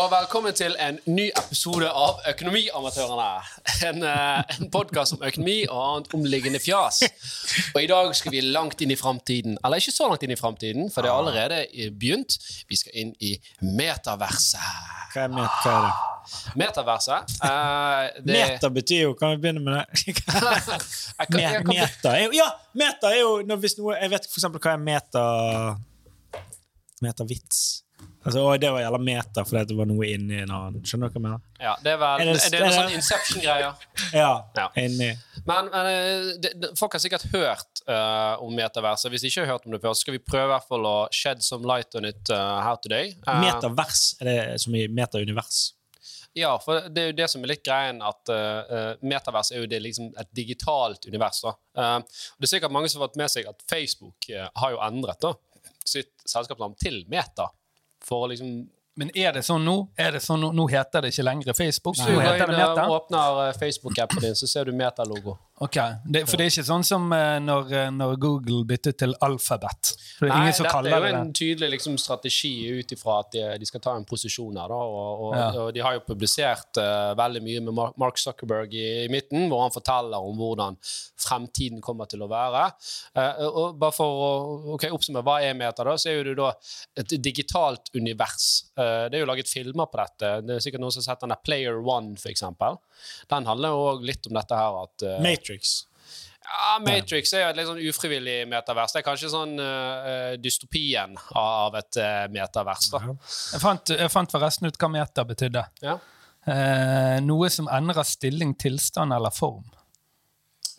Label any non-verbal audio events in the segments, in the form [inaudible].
og velkommen til en ny episode av Økonomiamatørene. En, eh, en podkast om økonomi og annet omliggende fjas. Og i dag skal vi langt inn i framtiden. Eller ikke så langt inn i framtiden, for det er allerede begynt. Vi skal inn i metaverset. Hva er, metaverset? er? Metaverset Uh, det, Meta betyr jo Kan vi begynne med det? [laughs] Meta er jo, Ja, meta er jo når, hvis noe, Jeg vet for eksempel hva er meta Metavits. Altså, å, det var jævla meta fordi det var noe inni en annen. Skjønner du hva jeg mener? Ja, det er vel Er det, er det noe sånn Inception-greier. [laughs] Ja. Ja. Inni. Men, men eh, det, det, folk har sikkert hørt uh, om metaverset. Hvis de ikke har hørt om det før, så skal vi prøve i hvert fall å shed some light on it uh, her today. Uh, Metavers er det som i metaunivers. Ja, for det er jo det som er litt greien, at uh, metavers er jo det liksom et digitalt univers. da. Uh, det er sikkert mange som har fått med seg at Facebook uh, har jo endret da, sitt selskapsnavn til Meta. For å liksom Men er det sånn nå? Er det sånn nå? heter det ikke lenger Facebook. Nei. Nå du går heter inn Meta. og du åpner eh, Facebook-appen din, så ser du Meta-logo. Ok, det, For det er ikke sånn som eh, når, eh, når Google byttet til alfabet? For det er Nei, ingen dette det. er jo det. en tydelig liksom, strategi ut ifra at de, de skal ta en posisjon her. Da, og, og, Ja. og de har jo publisert uh, veldig mye med Mark Zuckerberg i, i midten, hvor han forteller om hvordan fremtiden kommer til å være. Uh, og bare for å okay, oppsummere hva er Meta, da, så er jo det da et digitalt univers. Uh, det er jo laget filmer på dette. Det er sikkert noen som har sett den der Player One, eksempel. Den handler jo også litt om dette her at eh, Matrix. ja, Matrix er jo et litt sånn ufrivillig metavers. Det er kanskje sånn uh, dystopien av et uh, metavers. da. Jeg fant, jeg fant forresten ut hva Meta betydde. Ja. Uh, noe som endrer stilling, tilstand eller form.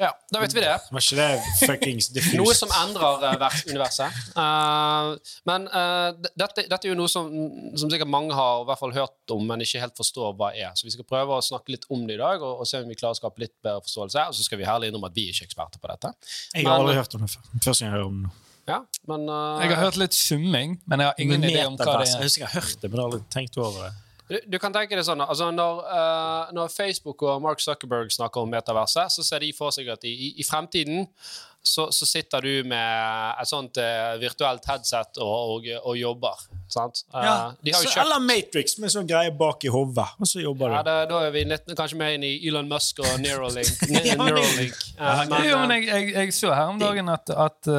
Ja, da vet vi det. Var ikke det fuckings diffust? [laughs] Noe som endrer uh, universet. Uh, men uh, dette, dette er jo noe som, som sikkert mange har i hvert fall hørt om, men ikke helt forstår hva er. Så vi skal prøve å snakke litt om det i dag, og, og se om vi klarer å skape litt bedre forståelse. Og så skal vi herlig innom at vi er ikke eksperter på dette. Jeg har aldri hørt om det før. Første gang jeg hører om det. Ja, men eh, Jeg har hørt litt summing, men jeg har ingen idé om hva det er. Jeg er. husker jeg har hørt det, men jeg har aldri tenkt over det. Du, du kan tenke deg sånn, altså når, uh, når Facebook og Mark Zuckerberg snakker om metaverset, så ser de for seg at i, i, i fremtiden så, så sitter du med et sånt uh, virtuelt headset og, og, og jobber. Sant? Uh, Ja, de har jo så, kjøpt eller Matrix med sånn greie bak i hodet, og så jobber ja, du. det, Da er vi litt, kanskje mer inn i Elon Musk og Neuralink. [laughs] Ne- Ja, men- Neuralink. Men, Jo, men jeg, jeg, jeg så her om dagen at, at,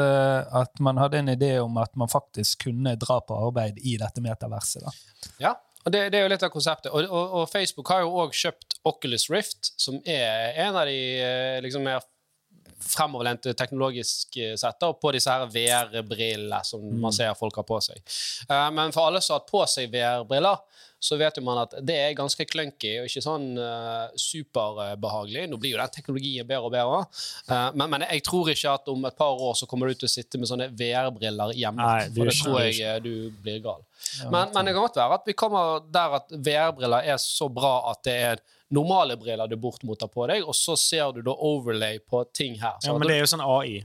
at man hadde en idé om at man faktisk kunne dra på arbeid i dette metaverset. da. Ja, og det, det er jo litt av konseptet. Og, og, og Facebook har jo òg kjøpt Oculus Rift, som er en av de eh, liksom mer fremoverlente teknologisk eh, sett da, på disse her VR-brillene som man ser folk har på seg. Eh, men for alle som har hatt på seg VR-briller, så vet jo man at det er ganske clunky og ikke sånn uh, superbehagelig. Nå blir jo den teknologien bedre og bedre, uh, men, men jeg tror ikke at om et par år så kommer du til å sitte med sånne VR-briller hjemme. Nei, for det tror jeg du blir gal. Men, men det kan godt være at vi kommer der at VR-briller er så bra at det er normale briller du bortmotar på deg, og så ser du da overlay på ting her. Så Ja, men det er jo sånn AI.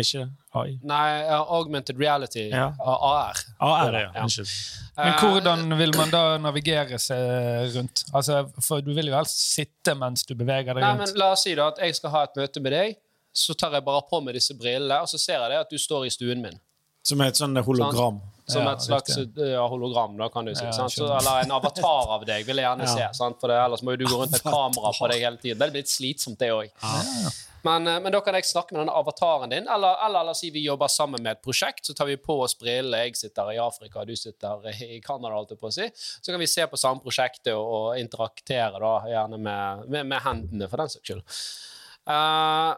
Ikke AI? Nei, uh, augmented reality, Ja. AR. AR, ja. Unnskyld. Men Eh, hvordan vil man da navigere seg rundt? Altså, For du vil jo helst sitte mens du beveger deg rundt. Nei, men. La oss si da at jeg skal ha et møte med deg, så tar jeg bare på meg disse brillene, og så ser jeg det at du står i stuen min. Som er et sånn hologram. Som et slags ja, hologram, da, kan du si. Så, eller en avatar av deg vil jeg gjerne [laughs] se. Sant? For det, ellers må jo du gå rundt med et kamera på deg hele tiden. Det blir litt slitsomt, det òg. Men, eh, men da kan jeg snakke med denne avataren din, eller, eller oss si vi jobber sammen med et prosjekt. Så tar vi på oss brillene. Jeg sitter i Afrika, du sitter i Canada, Alt på å si. Så kan vi se på samme prosjektet og, og interaktere, da, gjerne med, med, med hendene, for den saks skyld. Eh,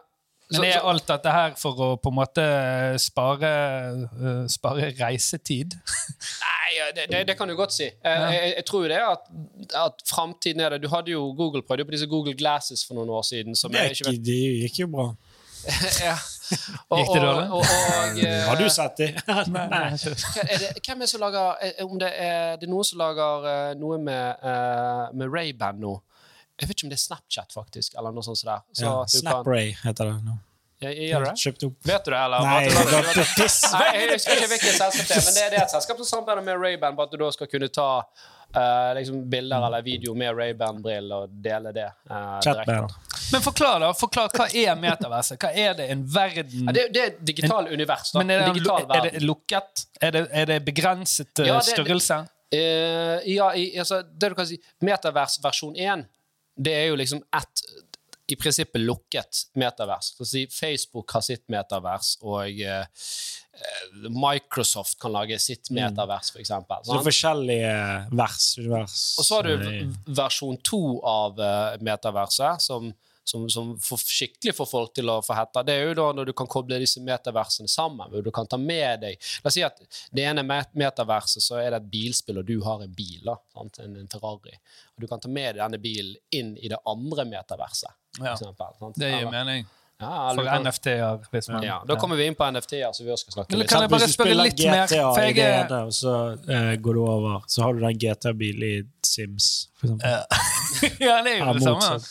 Men er alt dette her for å på en måte spare, eh, spare reisetid? [laughs] Nei, det, det, det kan du godt si. Eh, Jeg, jeg tror jo det at, at framtiden er det. Du hadde jo Google prøvde på disse Google Glasses for noen år siden. Som Det gikk, vet det gikk jo bra. [laughs] ja. og, Gikk det dårlig? Og, og, [laughs] og, eh, Har du sett det? Nei. er det, hvem er som lager eh, Om det er, det er noen som lager eh, noe med, med Ray-Ban nå. Jeg vet ikke om det er Snapchat, faktisk. Eller noe sånt det. Så Ja, Snapray kan- heter det nå. Ja, Gjør det? Kjøpt opp. Vet du det, eller? Nei, du, det var piss. Nei, jeg husker ikke hvilket selskap det er, men det, det er et selskap som samarbeider med Ray-Ban på at du da skal kunne ta uh, liksom bilder eller video med Ray-Ban-briller og dele det uh, Chatband. Men forklar, da. Forklar, Hva er metaverset? Hva er det? En verden Ja, det, det er et digitalt univers. da. Men er En det, digital er det lukket? Er det, er det begrenset eh, Ja, det- størrelse? Uh, ja, i, altså, det du kan si, Metavers versjon 1, det er jo liksom ett i prinsippet lukket metavers. Så si, Facebook har sitt metavers, og eh, eh, Microsoft kan lage sitt metavers, for eksempel. Så det forskjellige vers. univers. Og så har du eh, versjon to av eh, metaverset, som, som, som får skikkelig får folk til å få hetta. Det er jo da når du kan koble disse metaversene sammen. hvor Du kan ta med deg La oss si at det ene metaverset så er det et bilspill, og du har en bil, da, sant? En, Ferrari. Og du kan ta med deg denne bilen inn i det andre metaverset. Ja. eksempel, sant? Det gir Eller- mening. Ja, For NFT-er, hvis man ja, da kommer vi inn på NFT-er, så vi også skal snakke litt kan jeg bare spørre litt mer, for jeg er- og så uh, går du over, så har du den GTA-bilen i Sims, for eksempel. ja, [laughs] det er jo det samme.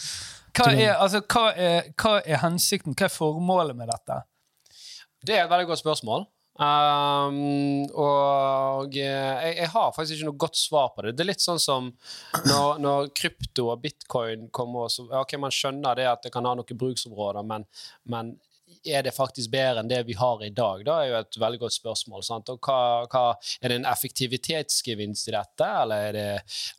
Hva er, altså, hva, er, hva er hensikten? Hva er formålet med dette? Det er et veldig godt spørsmål. Um, og eh, jeg, jeg har faktisk ikke noe godt svar på det. Det er litt sånn som når, når krypto og bitcoin kommer så, Ok, man skjønner det at det kan ha noen bruksområder, men, men er det faktisk bedre enn det vi har i dag? Det er jo et veldig godt spørsmål. Hva, hva, er det en effektivitetsgevinst i dette, eller er det,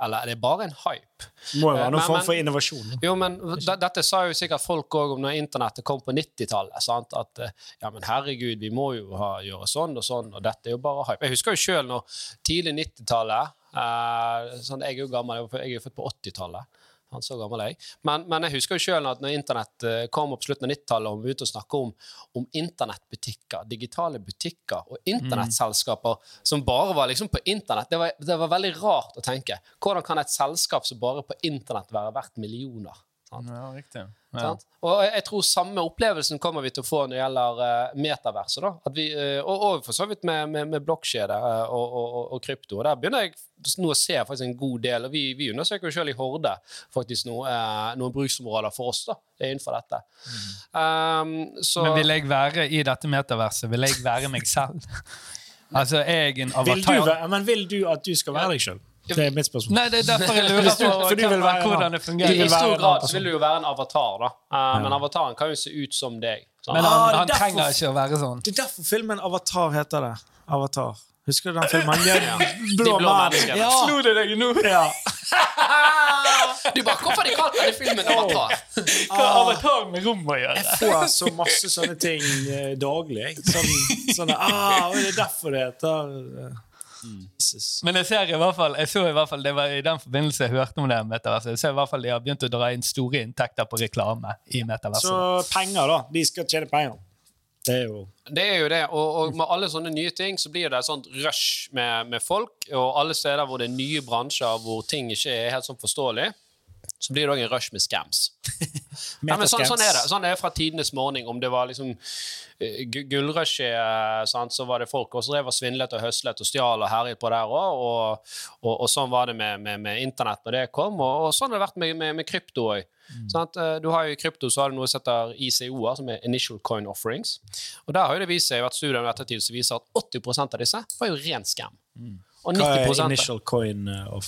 eller er det bare en hype? Må jo være Men- noen form for innovasjon. Jo, men dette sa jo sikkert folk òg om når internettet kom på 90-tallet. At eh, ja, men herregud, vi må jo ha, gjøre sånn og sånn, og dette er jo bare hype. Jeg husker jo sjøl når tidlig 90-tallet Uh, sånn, Jeg er jo gammel, jeg er jo født på 80-tallet. Han så gammel er jeg. Men, men jeg husker jo selv at når internett eh, kom opp slutten av 90-tallet, og vi begynte å snakke om, om internettbutikker, digitale butikker og internettselskaper som bare var liksom på internett, det var, det var veldig rart å tenke. Hvordan kan et selskap som bare på internett være verdt millioner? Sant? Ja, riktig. Ja. Og jeg, tror samme opplevelsen kommer vi til å få når det gjelder uh, metaverset. Da. At vi, eh, og, og for så vidt med, med, med blokkjede eh, og, og, og, og krypto. Og Der begynner jeg nå å se faktisk en god del. og Vi, vi undersøker jo selv i Horde faktisk eh, noen bruksområder for oss da, innenfor dette. Um, så, Men vil jeg være i dette metaverset? Vil jeg være meg selv? [laughs] Altså, er jeg en Vil du, men vil du at du skal være deg sjøl? Det er mitt spørsmål. Nei, det er derfor jeg lurer på For du vil være- hvordan det fungerer. I vil være stor grad så vil du jo være en avatar, da. Eh, men avataren kan jo se ut som deg. Så. Men Ah, han, er han derfor- trenger ikke å være sånn. Det er derfor filmen Avatar heter det. Avatar. Husker du den filmen? De [laughs] Ja. blå, De blå menneskene. Ja. Slo det deg nå? Ja. [laughs] Du bare, Hvorfor de kalte den filmen Avatar? [laughs] Hva har avatar med rom å gjøre? Jeg får så masse sånne ting eh, daglig. Sånn, sånne, ah, det er derfor det heter Jesus. Men jeg ser i hvert fall, jeg så i hvert fall, det var i den forbindelse jeg hørte om det metaverset, jeg ser i hvert fall de har begynt å dra inn store inntekter på reklame i metaverset. Så penger, da. De skal tjene penger. Det er jo Det er jo det, og, og med alle sånne nye ting så blir det et sånt rush med, med folk, og alle steder hvor det er nye bransjer hvor ting ikke er helt sånn forståelig, så blir det òg en rush med scams. [laughs] Ja, men sånn, sånn er det. Sånn er det fra tidenes morgen. Om det var liksom uh, gullrush, eh, så var det folk også drev og svindlet og høslet og stjal og herjet på der òg. Og, og, og sånn var det med, med, med internett når det kom, og, og sånn har det vært med, med, med krypto òg. Du har jo I krypto så har du noe som heter ICO-er, som er Initial Coin Offerings. Og Der har jo det vist seg vært studier i ettertid som viser at 80% av disse var jo ren scam. Og Hva er initial coin eh, of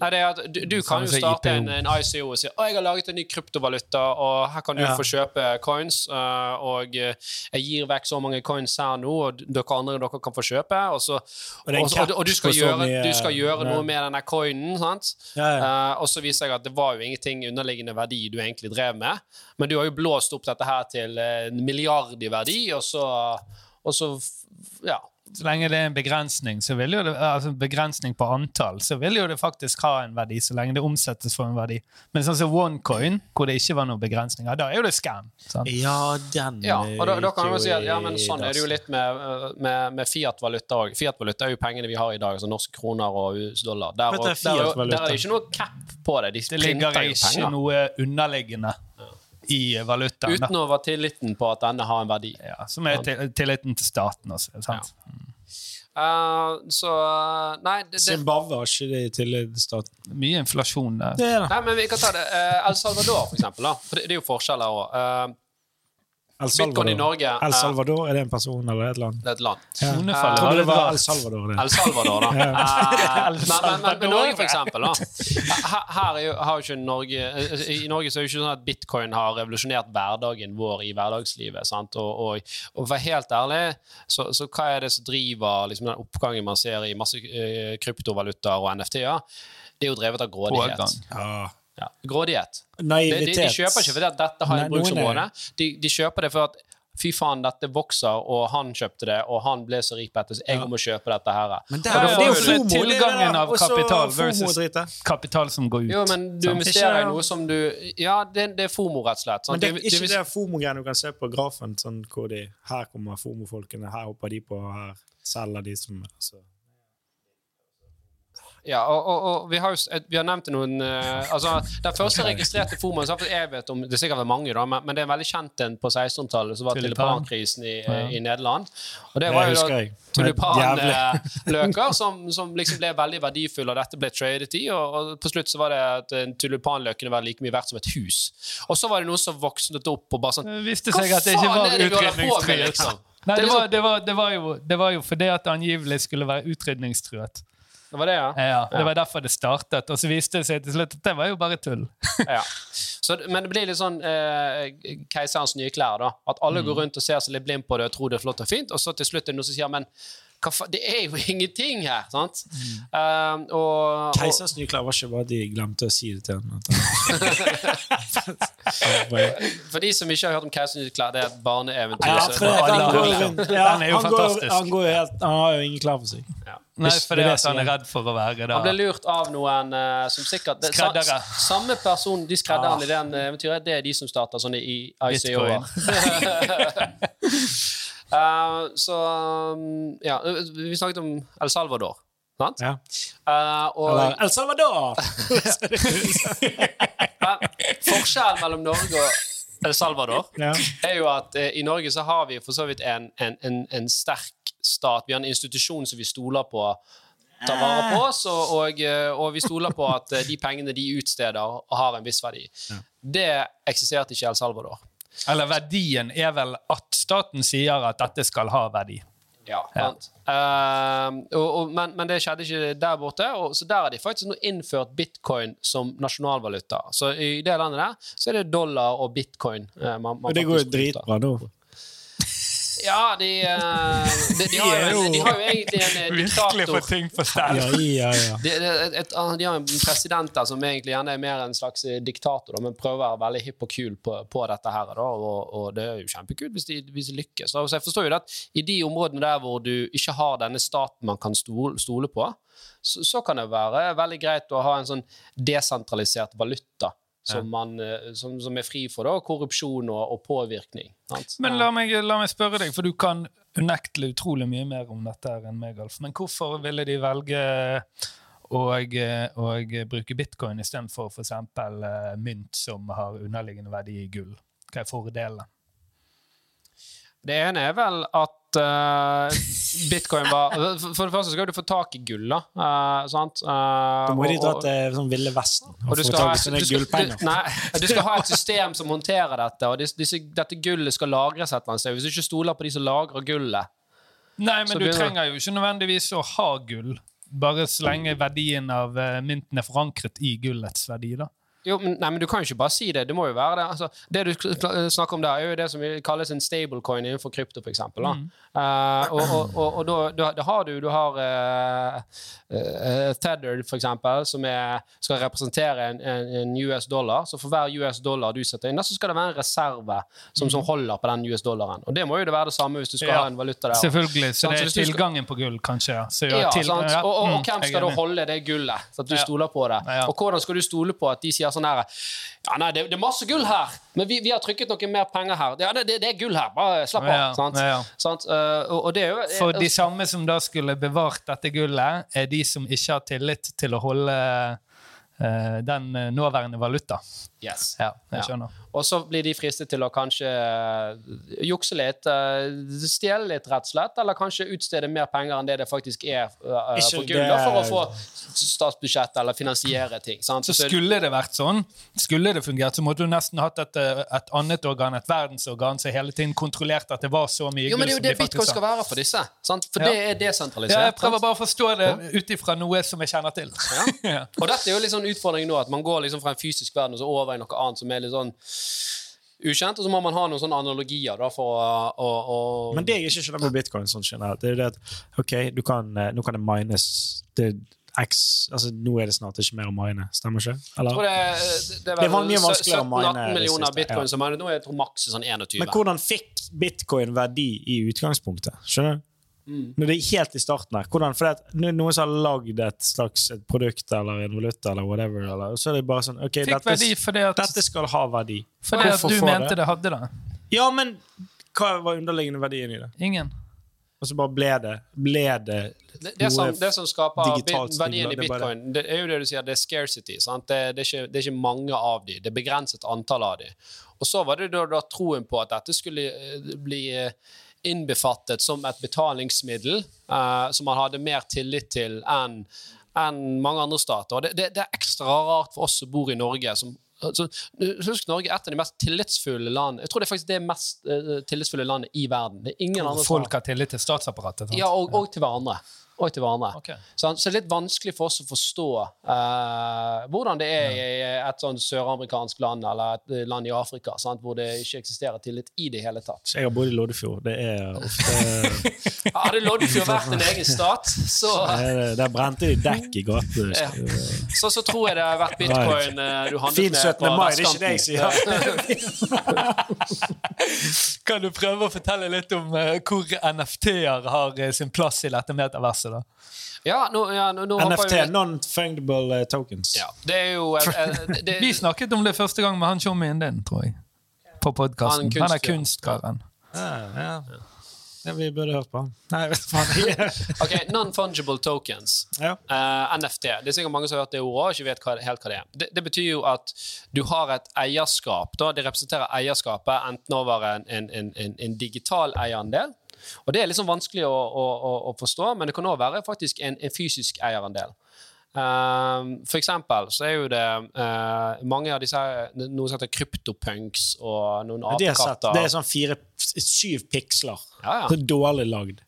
Nei, det er at du, du kan jo starte en, en ICO og si at jeg har laget en ny kryptovaluta, og her kan du Ja. få kjøpe coins. øh, og øh, jeg gir vekk så mange coins her nå, og dere andre dere kan få kjøpe. Og, så, og, og, og, du, skal gjøre, du skal gjøre noe med denne coinen. sant? Ja, ja. Eh, og så viser jeg at det var jo ingenting underliggende verdi du egentlig drev med. Men du har jo blåst opp dette her til eh, en milliard i verdi, og så, og så ja. Så lenge det er en begrensning, så vil jo det, altså begrensning på antall, så vil jo det faktisk ha en verdi, så lenge det omsettes for en verdi. Men sånn som OneCoin, hvor det ikke var noen begrensninger, da er jo det scam. sant? Ja, den Ja, og da, da kan man jo si at ja, men sånn er det jo litt med, med, med Fiat-valuta òg. Fiat-valuta er jo pengene vi har i dag, altså norske kroner og US-dollar. Der, er der, er der er det ikke noe cap på det. De Det ligger ikke penger. noe underliggende i valutaen. Uten over tilliten på at denne har en verdi. Ja, som er til, tilliten til staten også. Sant? Eh, så uh, Nei, det, det, Zimbabwe har ikke det i tillegg. Mye inflasjon der. Det er det. nei, men vi kan ta det. Uh, El Salvador, for eksempel. Da. For det, det er jo forskjeller òg. El Bitcoin i Norge El eh, Salvador, er det en person eller et land? Det er et land. Ja. Jeg tror trodde det var. El Salvador. Det. El Salvador, da. [laughs] Ja. Eh, men, men, men, men Norge, for eksempel. Da. Her, her er jo, har jo ikke Norge eh, I Norge så er det ikke sånn at bitcoin har revolusjonert hverdagen vår i hverdagslivet. Sant? Og, og, og for helt ærlig, så, så hva er det som driver liksom, den oppgangen man ser i masse eh, kryptovalutaer og NFT-er? Det er jo drevet av grådighet. Ja. Ja, grådighet. Naivitet. de, de kjøper ikke fordi at dette har en et bruksområde. De, de kjøper det for at fy faen, dette vokser, og han kjøpte det, og han ble så rik på dette, så jeg Ja. må kjøpe dette her. Men det er jo det FOMO. tilgangen av kapital versus- Kapital som går ut. Jo, men du investerer i noe som du Ja, det, det er FOMO, rett og slett. sant? Men det er ikke du- det FOMO-greiene du kan se på grafen, sånn hvor de Her kommer FOMO-folkene, her hopper de på, her selger de som altså. Ja, og, og, og vi, har jo, vi har nevnt noen uh, altså, Den første registrerte formen så jeg vet om, Det er sikkert mange, da, men, men det er en veldig kjent en på 1600-tallet, som var Tulipan. tulipankrisen i, Ja. i Nederland. Og det var jo da tulipanløker som, som liksom ble veldig verdifulle, og dette ble tradet i. Og, og på slutt så var det at en tulipanløk kunne være like mye verdt som et hus. Og så var det noen som vokste opp og bare sånn viste seg at det ikke var med, utrydningstruet. liksom? Nei, Det var, liksom- det, var, det, var jo, det var jo fordi at det angivelig skulle være utrydningstruet. Det var det, ja? Ja, det Ja. var derfor det startet. Og så viste det seg til slutt at det var jo bare tull. ja. [laughs] Så, men det blir litt sånn eh, keiserens nye klær, da. At alle Mm. går rundt og ser seg litt blind på det og tror det er flott og fint, og så til slutt er det noen som sier men det er jo [laughs] ingenting her! sant? Mm. Um, og, og, Keisers nye klær var ikke hva de glemte å si det til henne. [laughs] For de som ikke har hørt om Keisers nye klær, det er et barneeventyr. ja, han, har ja, jo han, går, fantastisk. han, går jo helt, han har jo ingen klær for seg. ja. Nei, fordi det er at han er redd for å være da Han ble lurt av noen uh, som sikkert det, sa, Skreddere. Samme person, de skredderne Ah. i den eventyret, det er de som starter sånne i Bitcoin. [laughs] Eh, så um, Ja, vi snakket om El Salvador, sant? Ja. Uh, og Eller El Salvador! [laughs] forskjellen mellom Norge og El Salvador ja. er jo at uh, i Norge så har vi for så vidt en, en, en, en sterk stat. Vi har en institusjon som vi stoler på tar vare på oss, og, og, og vi stoler på at de pengene de utsteder, har en viss verdi. Det eksisterte ikke i El Salvador. Eller verdien er vel at staten sier at dette skal ha verdi. Ja, sant? Uh, og, og, men, men det skjedde ikke der borte, og, så der har de faktisk nå innført bitcoin som nasjonalvaluta. Så i det landet der så er det dollar og bitcoin. Uh, man, man det går jo dritbra nå. Ja, de, eh, de, de, har jo, de har jo egentlig en eh, Virkelig få diktator. ting på stell. Ja, ja, ja. De, de, et, et, ah, de har en president der som egentlig gjerne er mer en slags eh, diktator, men prøver å være veldig hipp og kul på, på dette her. Da, og, og det er jo kjempekult hvis de, hvis de lykkes. Så jeg forstår jo at I de områdene der hvor du ikke har denne staten man kan stole, stole på, så, så kan det være veldig greit å ha en sånn desentralisert valuta. Som, man, eh, som, som er fri for da, korrupsjon og, og påvirkning. Sant? Men la meg, la meg spørre deg, for du kan unektelig utrolig mye mer om dette enn meg, Alf. Men hvorfor ville de velge å, å bruke bitcoin istedenfor f.eks. Uh, mynt som har underliggende verdi i gull? Hva er fordelene? Det ene er vel at eh, bitcoin var For for det første skal du få tak i gull, da. Uh, sant? Uh, du må ikke dra til sånn Ville Vesten og og du få skal, tak ha, i sånne gullpenger. du, nei, du skal ha et system som håndterer dette, og disse, disse, dette gullet skal lagres et eller annet sted. Hvis du ikke stoler på de som lagrer gullet Nei, Så men du begynner- trenger jo ikke nødvendigvis å ha gull. Bare så lenge verdien av mynten er forankret i gullets verdi, da. Jo, men, nei, men Du kan jo ikke bare si det. Det må jo være det. Altså, det du snakker om der, er jo det som kalles en stablecoin innenfor krypto, f.eks. Mm. Uh, og og, og, og da, da, har du Du har uh, uh, Tether, eksempel, som er, skal representere en, en, en US dollar. Så for hver US dollar du setter inn, så skal det være en reserve som, som holder på den US dollaren. Og det må jo det være det samme hvis du skal Ja, ha en valuta der. Selvfølgelig. Så så det er du skal- tilgangen på gull, kanskje. Ja. Til- Og, mm, hvem skal da holde det gullet? Så at du Ja. stoler på det. Ja. Og hvordan skal du stole på at de sier sånn her Ja, nei, det, det er masse gull her, men vi, vi har trykket noe mer penger her. Ja, det, det, det er gull her, bare slapp av. Ja, sant? ja. Sant? Eh, og, og det er jo For de samme som da skulle bevart dette gullet, er de som ikke har tillit til å holde eh, den eh, nåværende valuta. Yes. Ja, jeg Ja. Og så blir de fristet til å kanskje eh, jukse litt, eh, stjele litt, rett og slett, eller kanskje utstede mer penger enn det det faktisk er uh, Ikke på gull, for å få statsbudsjett eller finansiere ting. Sant? Så skulle det vært sånn, skulle det fungert, så måtte du nesten hatt et, et annet organ, et verdensorgan, som hele tiden kontrollerte at det var så mye jo, men det er jo det de bitcoin skal være for disse. Sant? For Ja. det er desentralisert. Ja, jeg prøver bare å forstå det ut ifra noe som jeg kjenner til. [laughs] Ja. Og dette er jo litt sånn utfordring nå, at man går liksom fra en fysisk verden og så over i noe annet som er litt sånn ukjent, og så må man ha noen sånne analogier da for å, å, Men det jeg ikke skjønner med bitcoin, sånn generelt, det er det at ok, du kan, eh, nå kan det mines det X, altså Nå er det snart ikke mer å mine, stemmer ikke? Jeg Eller? det, det, det, Det var mye vanskeligere å mine 17-18 millioner siste, bitcoin ja. som er, nå er jeg tror maks sånn 21. Men hvordan fikk bitcoin verdi i utgangspunktet? Skjønner du? Mm. Når det er helt i starten her. Hvordan, for det er noen som har lagd et slags et produkt eller en valuta eller whatever, eller, og så er det bare sånn ok, dette, verdi fordi at, dette skal ha verdi. fordi at du mente det hadde det. Ja, men hva var underliggende verdien i det? Ingen. Og så bare ble det, ble det Det, det, som, det som skaper verdien i det bitcoin, det er jo det du sier, det er scarcity. Sant? Det, det, er ikke, det er ikke mange av de, det er begrenset antall av de. Og så var det da, da troen på at dette skulle eh, bli eh, innbefattet som et betalingsmiddel uh, som man hadde mer tillit til enn en mange andre stater. Og det, det, det er ekstra rart for oss som bor i Norge. som så, husk Norge er et av de mest tillitsfulle land Jeg tror det er faktisk det mest uh, tillitsfulle landet i verden. Det er ingen andre som Folk har tillit til statsapparatet. sant? ja, og, og til hverandre. Og til hverandre. Okay. Så det er litt vanskelig for oss å forstå eh, hvordan det er i et sånn søramerikansk land eller et eh, land i Afrika sant? hvor det ikke eksisterer tillit i det hele tatt. Jeg har bodd i Loddefjord. Det er ofte [laughs] Hadde Loddefjord vært en egen stat, så, [laughs] Der brente de dekk i gatene. Ja. så, så tror jeg det har vært bitcoin eh, du handlet Fin med 17. på mai, det er ikke det jeg sier. [laughs] Kan du prøve å fortelle litt om eh, hvor NFT-er har sin plass i dette metaverset? Da? Ja, nå, ja, nå, nå NFT, vi- non-fungible eh, tokens. Ja, det er jo eh, [laughs] det, Vi snakket om det første gang med han tjommien din, tror jeg. På podkasten. Han Han, er kunst- kunstkaren. Ja, ja. ja, vi burde hørt på han. Nei, [laughs] vet du faen. [laughs] Ok, Non-fungible tokens. Ja. uh, NFT. Det er sikkert mange som har hørt det ordet og ikke vet hva, helt hva det er. Det, det betyr jo at du har et eierskap. Da. Det representerer eierskapet enten over en, en, en, en, en digital eierandel. Og Det er liksom vanskelig å, å, å, forstå, men det kan òg være faktisk en, en fysisk eierandel. Um, for eksempel så er jo det uh, mange av disse noen noe som heter kryptopunks og noen apekatter. Det er sånn fire, syv piksler. Ja, ja. Så dårlig lagd.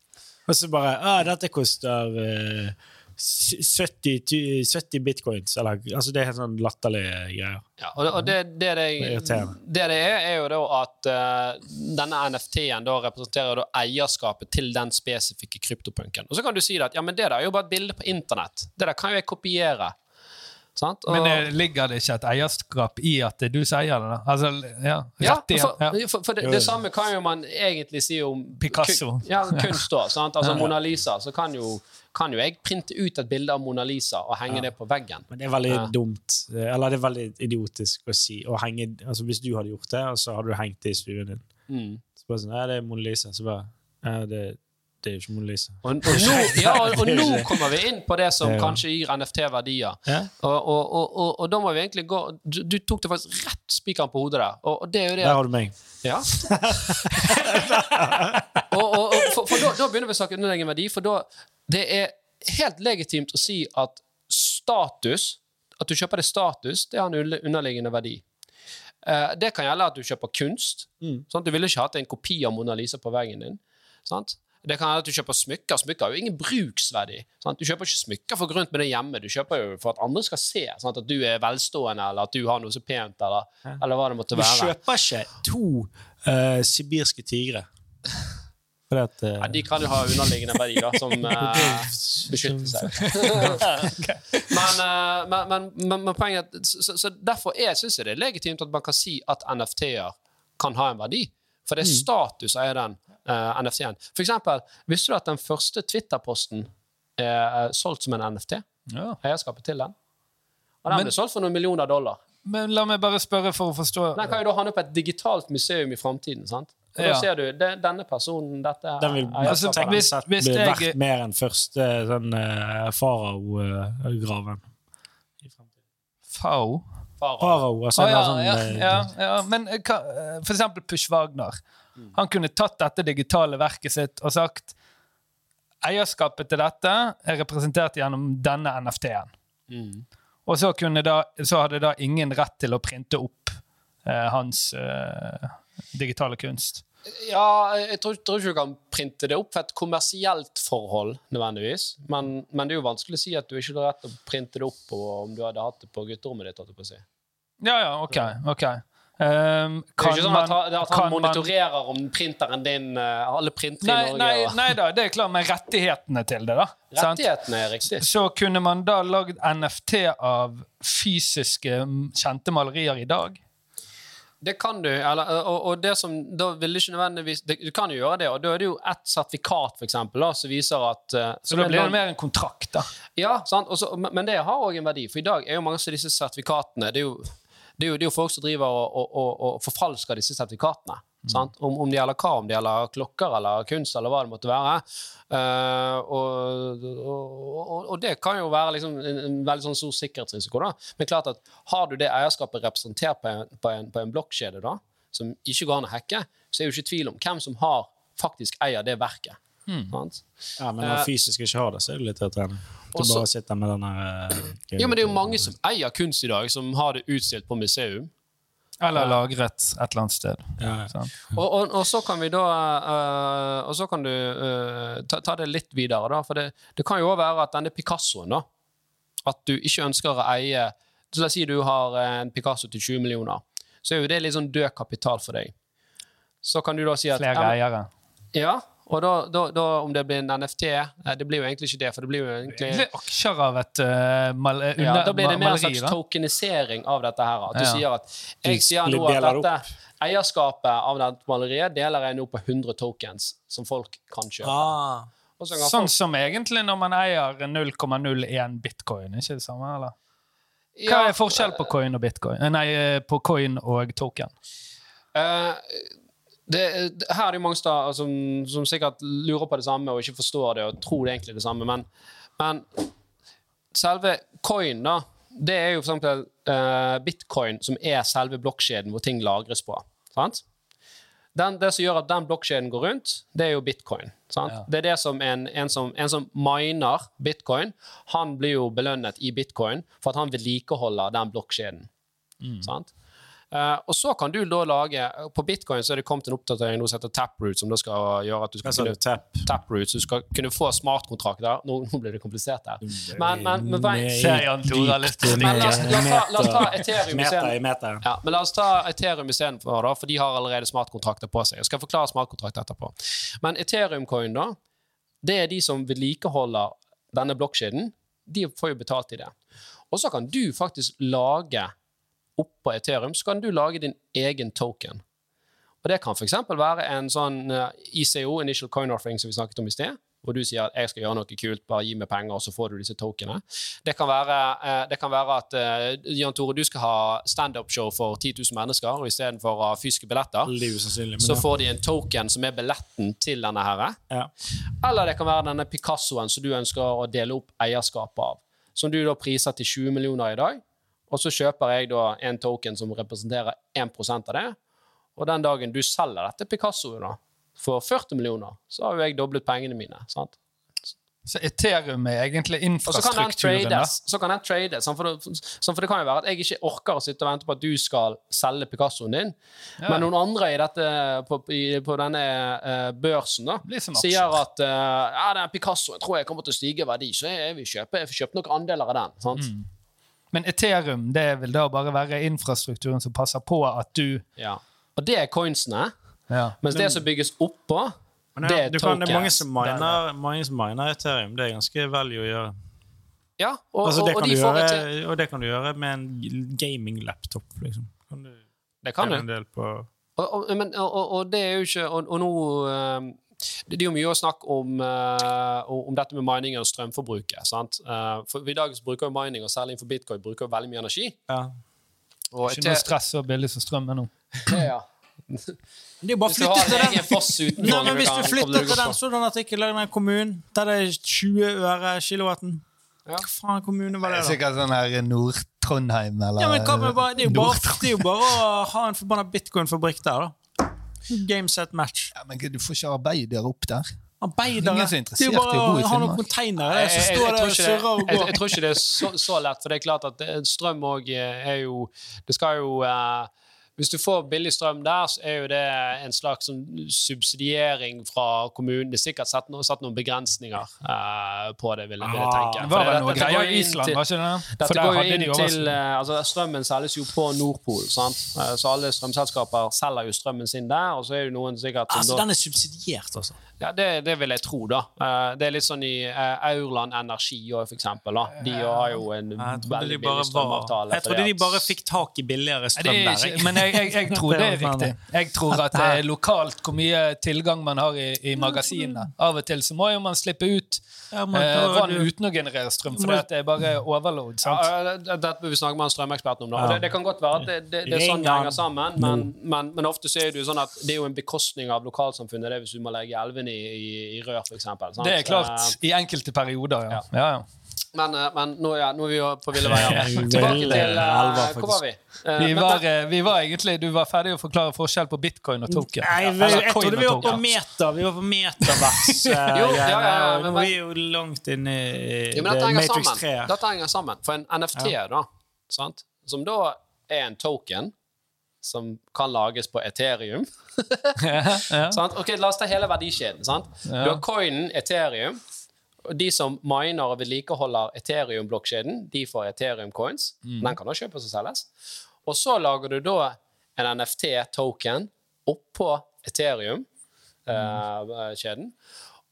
Og så bare Å, Dette koster eh, 70, 70 bitcoins. Eller, altså det er helt sånn latterlige greier. Ja, og det, og det, det, det, Det er det det er, er jo da at uh, denne NFT-en da representerer da eierskapet til den spesifikke kryptopunken. Og så kan du si at ja, men det der er jo bare et bilde på internett. Det der kan jo jeg kopiere. Sant? Og, Men det ligger det ikke et eierskap i at du sier det? da? Altså, ja, ja, for, ja. for, for det, det samme kan jo man egentlig si om Picasso. kun- Ja, kunst. Sant? Altså Mona Lisa. Så kan jo, kan jo jeg printe ut et bilde av Mona Lisa og henge det på veggen. Men det er veldig Ja. dumt. Eller det er veldig idiotisk å si. Å henge, altså Hvis du hadde gjort det, og så hadde du hengt det i stuen din Mm. Så bare sånn, ja, det er Mona Lisa. Så bare ja, det, det er jo ikke Mona Lisa. Og, og, nå, [laughs] ja, og, og nå kommer vi inn på det som Ja. kanskje gir NFT-verdier. Ja? Og, da må vi egentlig gå Du, du tok det faktisk rett spikeren på hodet der. Og, det er jo det Der har du meg. Ja. [laughs] for for da, da begynner vi å snakke underliggende verdi, for da det er helt legitimt å si at status At du kjøper det status, det har en underliggende verdi. Eh, det kan gjelde at du kjøper kunst. Mm. Du ville ikke hatt en kopi av Mona Lisa på veggen din. Sant? Det kan være at du kjøper smykker. Smykker har jo ingen bruksverdi. Sant? Du kjøper ikke smykker for gå med det hjemme. Du kjøper jo for at andre skal se sant? at du er velstående, eller at du har noe så pent, eller, eller hva det måtte være. Du kjøper ikke to uh, sibirske tigre. [laughs] At uh... Ja, de kan jo ha underliggende verdi, da, som [laughs] uh, beskytter seg. [laughs] men, uh, men, men, men, poenget er så, så Derfor syns jeg det er legitimt at man kan si at NFT-er kan ha en verdi. For det er status eier eie den uh, NFT-en. For eksempel, visste du at den første Twitter-posten er solgt som en NFT? Ja. Eierskapet til den? Og den Men- ble solgt for noen millioner dollar. Men la meg bare spørre for å forstå Den kan jo da havne på et digitalt museum i framtiden. sant? Og da ser du det, denne personen dette den vil Altså, hvis- hvis bli jeg- verdt mer enn første sånn uh, farao-graven. FAO Farao. Farao. Altså, ah, ja, sånn, ja, eh, ja, ja. Men uh, hva, eh, for eksempel Push Wagner. Han kunne tatt dette digitale verket sitt og sagt eierskapet til dette er representert gjennom denne NFT-en. Mm. Og så, da, så hadde da ingen rett til å printe opp eh, hans eh, digitale kunst. Ja, jeg tror, tror ikke du kan printe det opp for et kommersielt forhold, nødvendigvis. Men, men det er jo vanskelig å si at du ikke har rett til å printe det opp på, om du hadde hatt det på gutterommet ditt. jeg på å si. Ja, ja, OK. ok. Um, Det er ikke sånn at, han- at han man- monitorerer om printeren din eh, Alle printer Nei, i Norge nei, og nei da, det er klart, men rettighetene til det, da. sant? Rettighetene er riktig. Så kunne man da lagd NFT av fysiske, kjente malerier i dag? Det kan du. Eller, og, og det som da vil du ikke nødvendigvis det, Du kan jo gjøre det, og da er det jo ett sertifikat for eksempel, da, som viser at Så da blir det mer en kontrakt, da. Ja, sant? Også, men det har òg en verdi. For i dag er jo mange av disse sertifikatene Det er jo, det er jo, det er jo folk som driver og, og, og, og forfalsker disse sertifikatene. Sant? Om, om det gjelder hva, om det gjelder klokker eller kunst eller hva det måtte være. Uh, og, og, og det kan jo være liksom en, en veldig sånn stor sikkerhetsrisiko. da. Men klart at har du det eierskapet representert på en, på en, på en blokkjede, da, som ikke går an å hacke, så er det jo ikke tvil om hvem som har faktisk eier det verket. Sant? Ja, men når Eh, fysisk ikke har det, så er det litt å trene. Du også- bare sitter med den der eh, Ja, men det er jo mange som eier kunst i dag, som har det utstilt på museum. Eller lagret et eller annet sted. Ja, ja. Og, og, og så kan vi da uh, Og så kan du uh, ta, ta det litt videre, da. For det, det kan jo òg være at denne Picassoen, da At du ikke ønsker å eie så La oss si du har en Picasso til 20 millioner. Så er jo det litt sånn død kapital for deg. Så kan du da si at Flere ja, eiere. Ja, og da, da, da om det blir en NFT det blir jo egentlig ikke det, for det blir jo egentlig Det blir aksjer av et uh, mal, eh, ja, Da blir det mer en slags da. tokenisering av dette her. At du Ja. sier at jeg sier nå at dette eierskapet av dette maleriet deler jeg nå på 100 tokens som folk kan kjøpe. Ah. Sånn folk, som egentlig når man eier 0,01 bitcoin, ikke det samme? eller? Hva er forskjellen på coin og bitcoin? Eh, Nei, eh, på coin og token? eh, det, her er det mange steder som, som sikkert lurer på det samme og ikke forstår det og tror det egentlig det samme, men, men selve coin, da, det er jo for eksempel eh, bitcoin, som er selve blokkjeden hvor ting lagres på. Sant? Den, det som gjør at den blokkjeden går rundt, det er jo bitcoin. Sant? Ja. Det er det som en, en, som en som miner bitcoin, han blir jo belønnet i bitcoin for at han vedlikeholder den blokkjeden. Sant? Eh, og så kan du da lage På bitcoin så er det kommet en oppdatering nå som heter Taproot, som da skal gjøre at du skal kunne Tap? Taproot, så du skal kunne få smartkontrakter. Nå, nå blir det komplisert her. Men, men, men, men, la, oss, la, oss ta, la oss ta Ethereum isteden. Ja, men la oss ta Ethereum istedenfor, da, for de har allerede smartkontrakter på seg. Jeg skal forklare smartkontrakt etterpå. Men Ethereum-coin, da, det er de som vedlikeholder denne blokkjeden. De får jo betalt i det. Og så kan du faktisk lage oppå Ethereum, så kan du lage din egen token. Og det kan f.eks. være en sånn eh, ICO, Initial Coin Offering, som vi snakket om i sted. Hvor du sier at jeg skal gjøre noe kult, bare gi meg penger, og så får du disse tokenene. Det kan være, eh, det kan være at eh, Jan Tore, du skal ha standup-show for 10 000 mennesker, og istedenfor fysiske billetter, så får de en token som er billetten til denne her. Ja. Eller det kan være denne Picassoen som du ønsker å dele opp eierskapet av. Som du da priser til 20 millioner i dag. Og så kjøper jeg da en token som representerer 1% av det. Og den dagen du selger dette Picassoet da, for 40 millioner, så har jo jeg doblet pengene mine. sant? Så Ethereum er egentlig Og så kan den infrastrukturen. trades. Så kan den trades sånn for, det, sånn for det kan jo være at jeg ikke orker å sitte og vente på at du skal selge Picassoen din, Ja. men noen andre i dette, på, i, på denne uh, børsen da, sier at uh, ja, den Picassoen tror jeg kommer til å stige i verdi, så jeg vil kjøpe, jeg vil kjøpe noen andeler av den. sant? Mm. Men Ethereum det vil da bare være infrastrukturen som passer på at du Ja. Og det er coinsene, ja. mens det som bygges oppå, Men det er tokens. kan, det er mange som miner, mange som miner Ethereum. Det er ganske value å gjøre. Ja, og, Altså, det, og, og kan de gjøre, og det kan du gjøre med en gaming-laptop. Liksom. Kan du Det kan du. Og, og, og, og det er jo ikke Og, og nå eh, det, det er jo mye å snakke om, eh, om dette med mining og strømforbruket. sant? Eh, for I dag så bruker jo mining, og særlig innenfor bitcoin, bruker veldig mye energi. ja. Og Ikke noe stress og billig som strøm ennå. nå. ja. Det er jo bare Hvis flytte til den! Nei, men Hvis du flytter til den på. det artikkel i den kommunen der det er 20 øre kilowatten Hva faen kommune var Det det, er da? sikkert sånn her Nord-Trondheim eller Ja, men hva bare, det, er jo bare, det er jo bare å ha en forbanna bitcoin-fabrikk der, da. Game set match. Ja, men du får ikke arbeidere opp der. Arbeidere. Ingen som er Det er jo interessert i å bo bare i å ha noen containere Jeg, så jeg, jeg, står det tror og surrer og jeg, jeg tror ikke det er så, så lett, for det er klart at strøm òg er jo Det skal jo eh, Hvis du får billig strøm der, så er jo det en slags sånn subsidiering fra kommunen. Det er sikkert satt, no, satt noen begrensninger uh, på det, vil jeg, vil jeg Ah, tenke. Det var vel noe greier i Island, var ikke det? Dette går jo inn til uh, altså Strømmen selges jo på Nordpol, sant? Uh, så alle strømselskaper selger jo strømmen sin der. Og så er jo noen sikkert som Altså, da den er subsidiert, altså. ja, det, det vil jeg tro, da. Eh, det er litt sånn i Aurland Energi òg, for eksempel. Da. De har jo en Jeg trodde de veldig bare, billig strømavtale. var, jeg trodde de at- bare fikk tak i billigere strøm er der. ikke, men jeg, jeg, jeg tror det er riktig. Jeg tror at det er lokalt hvor mye tilgang man har i, i magasinene. Av og til så må jo man slippe ut Ja, eh, vann uten å generere strøm, for det er bare overload. Ja, Sant? ja, det- bør vi snakke med en strømekspert om. Det, det kan godt være at det, det, det er sånn det henger sammen, men, men, men ofte så er det jo sånn at det er jo en bekostning av lokalsamfunnet det er hvis du må legge elvene i, i, i rør, f.eks. Det er klart i enkelte perioder, ja. ja, ja. Men, eh, men nå, ja, nå er vi jo på ville veier. [laughs] Tilbake til uh, Hvor var vi? Uh, Vi men- var, eh, vi var egentlig, Du var ferdig å forklare forskjell på bitcoin og token. Nei, vi, Eller jeg trodde vi var på meta. Vi var på metavers. [laughs] Jo, ja, ja, ja, men- vi er jo langt inne i jo, men det dette henger Matrix 3. Dette henger sammen. For en NFT, da, sant? som da er en token som kan lages på Ethereum [laughs] ja, ja. sant? Ok, La oss ta hele verdikjeden. Sant? Du har coinen Ethereum. De som miner og vedlikeholder Ethereum-blokkjeden, de får Ethereum-coins. Den kan da kjøpes og selges. Og så lager du da en NFT-token oppå Ethereum-kjeden.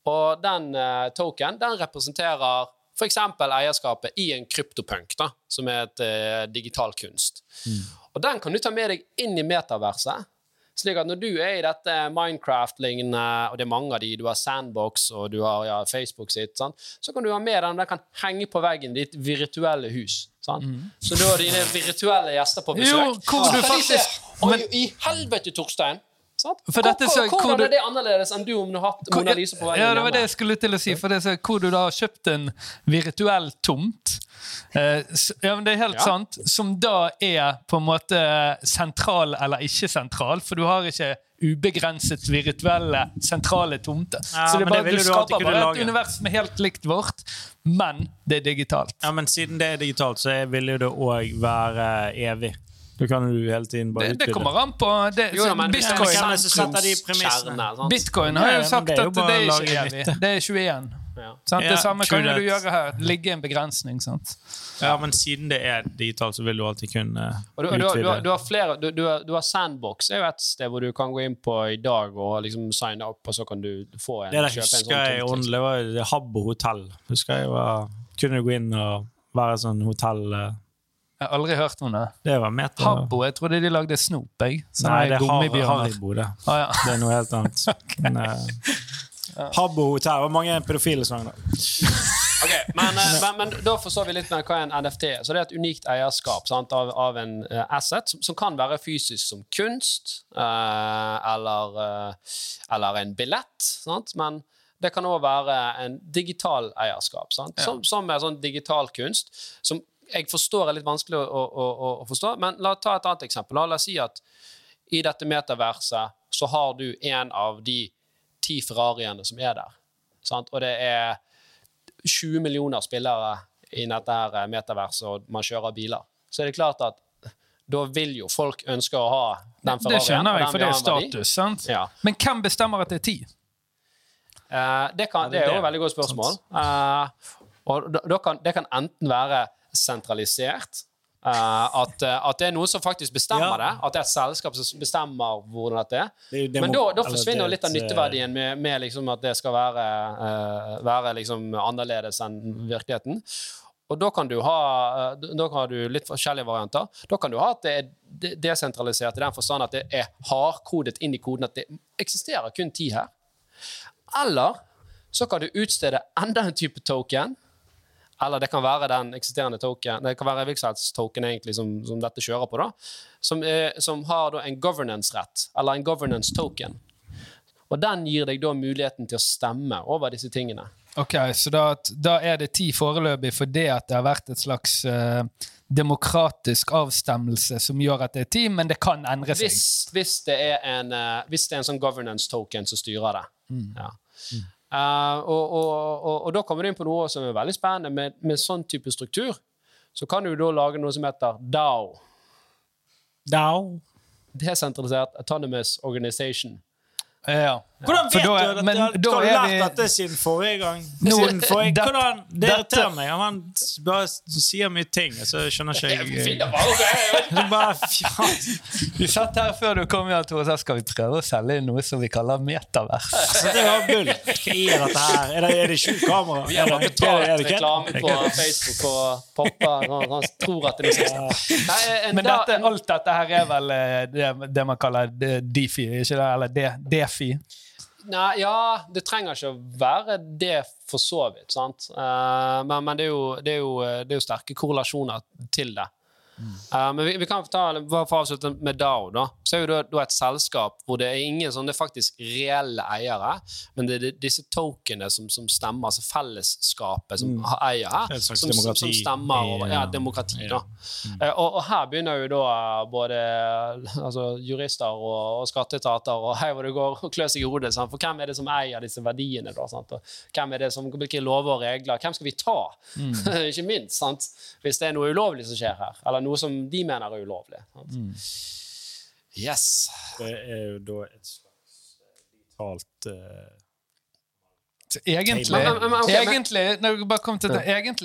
Og den uh, token den representerer f.eks. eierskapet i en kryptopunk, da, som er et uh, digital kunst. Og den kan du ta med deg inn i metaverset. Slik at når du er i dette Minecraft-lignende, og det er mange av de, du har Sandbox og du har ja, Facebook sitt, sant? så kan du ha med den, den kan henge på veggen ditt virtuelle hus. Sant? Så du har dine virtuelle gjester på besøk. Jo, hvor du faktisk- se, i helvete, Torstein! Sant? For dette så- Hvor- hvor Hvordan du- er det annerledes enn du om du har hatt Mona Lisa på veggen Ja, det var det jeg skulle til å si. For det så, hvor du da har kjøpt en virtuell tomt. Eh, så, ja, men det er helt Ja. sant. Som da er på en måte sentral eller ikke sentral, for du har ikke ubegrenset virtuelle sentrale tomter. Ja, så det er bare, det du skaper du bare lage. et univers som er helt likt vårt, men det er digitalt. Ja, men siden det er digitalt, så vil jo det òg være evig. Da kan du hele tiden bare Det, det kommer an på det, Jo, men Bitcoin, ja, det som setter de premissene? Sant? Bitcoin har jo sagt det jo at det er ikke evig. Det er 21. Ja. Sant? Ja, det samme kan du gjøre her. Det ligger en begrensning. sant? Ja, men siden det er digitalt, så vil du alltid kunne Og du, du, har- du, har- utvide. du har flere du, du, har, du har Sandbox, er jo et sted hvor du kan gå inn på i dag og liksom signe opp, og så kan du få en, Det der kjøpe en husker jeg ordentlig tomt. åndelig. Det var Habbo hotell. Husker jeg var, Kunne du gå inn og være sånn hotell eh, Jeg har aldri hørt om det. Det var meta. Habbo, jeg trodde de lagde snop. jeg. Nei, det er Har-. Haribo, det. Ah, ja. Det er noe helt annet. [laughs] Men, eh, Habbo hotell. Var mange pedofile sanger der. Ok, men, eh, men, men da forstår vi litt mer hva en NFT er. Så det er et unikt eierskap sant, av, av en eh, asset som, som kan være fysisk som kunst eh, eller, eh, eller en billett. Sant? Men det kan òg være en digital eierskap. Sant? Som, som er sånn digital kunst. Som jeg forstår er litt vanskelig å, å, å, å forstå. Men la oss ta et annet eksempel. La oss si at i dette metaverset så har du en av de ti Ferrariene som er der. Sant? Og det er 20 millioner spillere i dette her eh, metaverset, og man kjører biler. Så er det klart at da vil jo folk ønske å ha den Det Ferrarien. skjønner og jeg, for det er status. sant? Ja. Men hvem bestemmer at det er ti? Uh, det, kan, det det er jo et veldig godt spørsmål. Uh, og da, da kan, det kan enten være sentralisert. Uh, at, eh, at det er noen som faktisk bestemmer Ja. det. At det er et selskap som bestemmer hvordan dette er. Det er jo Men da, da forsvinner litt av eh, nytteverdien med, med liksom at det skal være, uh, være liksom annerledes enn virkeligheten. Og da kan du ha da kan du litt forskjellige varianter. Da kan du ha at det er desentralisert i den forstand at det er hardkodet inn i koden at det eksisterer kun ti her. Eller så kan du utstede enda en type token. Eller det kan være den eksisterende token Det kan være token egentlig som, som dette kjører på, da. Som, er, som har da en governance-rett, eller en governance token. Og den gir deg da muligheten til å stemme over disse tingene. Ok, Så da, da er det ti foreløpig fordi at det har vært et slags eh, demokratisk avstemmelse som gjør at det er ti, men det kan endre seg. Hvis, hvis, det er en, eh, hvis det er en sånn governance token som styrer det. Ja. Eh, og, og, og, og da kommer du inn på noe som er veldig spennende. Med, med sånn type struktur så kan du da lage noe som heter DAO. DAO? Desentralisert Autonomous Organization. Ja. Hvordan vet da- du at men du da har lært vi- dette siden forrige gang? Nå- Siden forrige, det- hvordan, det irriterer meg. Han bare sier mye ting, og så skjønner ikke jeg. [laughs] Vi satt her før du kom, Jan Tore, så skal vi prøve å selge inn noe som vi kaller metavers. Så det var bull. Er dette her? Er det, er det skjult kamera? Vi har bare betalt reklame på [laughs] Facebook og poppa. og Han tror at det er. Nei, Men dette, alt dette her er vel eh, det, det man kaller DeFi, ikke det? Eller de, DeFi. Nei, ja, det trenger ikke å være det for så vidt. sant? Uh, men men det, er jo, det, er jo, det er jo sterke korrelasjoner til det. Eh, men vi, vi kan ta, bare for å avslutte med DAO. da, så er jo det da et selskap hvor det er ingen sånn, det er faktisk reelle eiere, men det er disse tokenene som, som stemmer, altså fellesskapet som har eier her, som, som, som stemmer over ja, demokrati. ja. da. Uh, og, og her begynner jo da både [laughs] altså, jurister og, og skatteetater og [laughs] hei hvor det går og klør seg i hodet. Sant? For hvem er det som eier disse verdiene? da? Sant? Og hvem er det som, Hvilke lover og regler? Hvem skal vi ta? [laughs] Ikke minst, sant? hvis det er noe ulovlig som skjer her. Eller noe som de mener er ulovlig. Mm. Yes. Det er jo da et slags digitalt eh, egentlig, Men- men- men- ok, egentlig,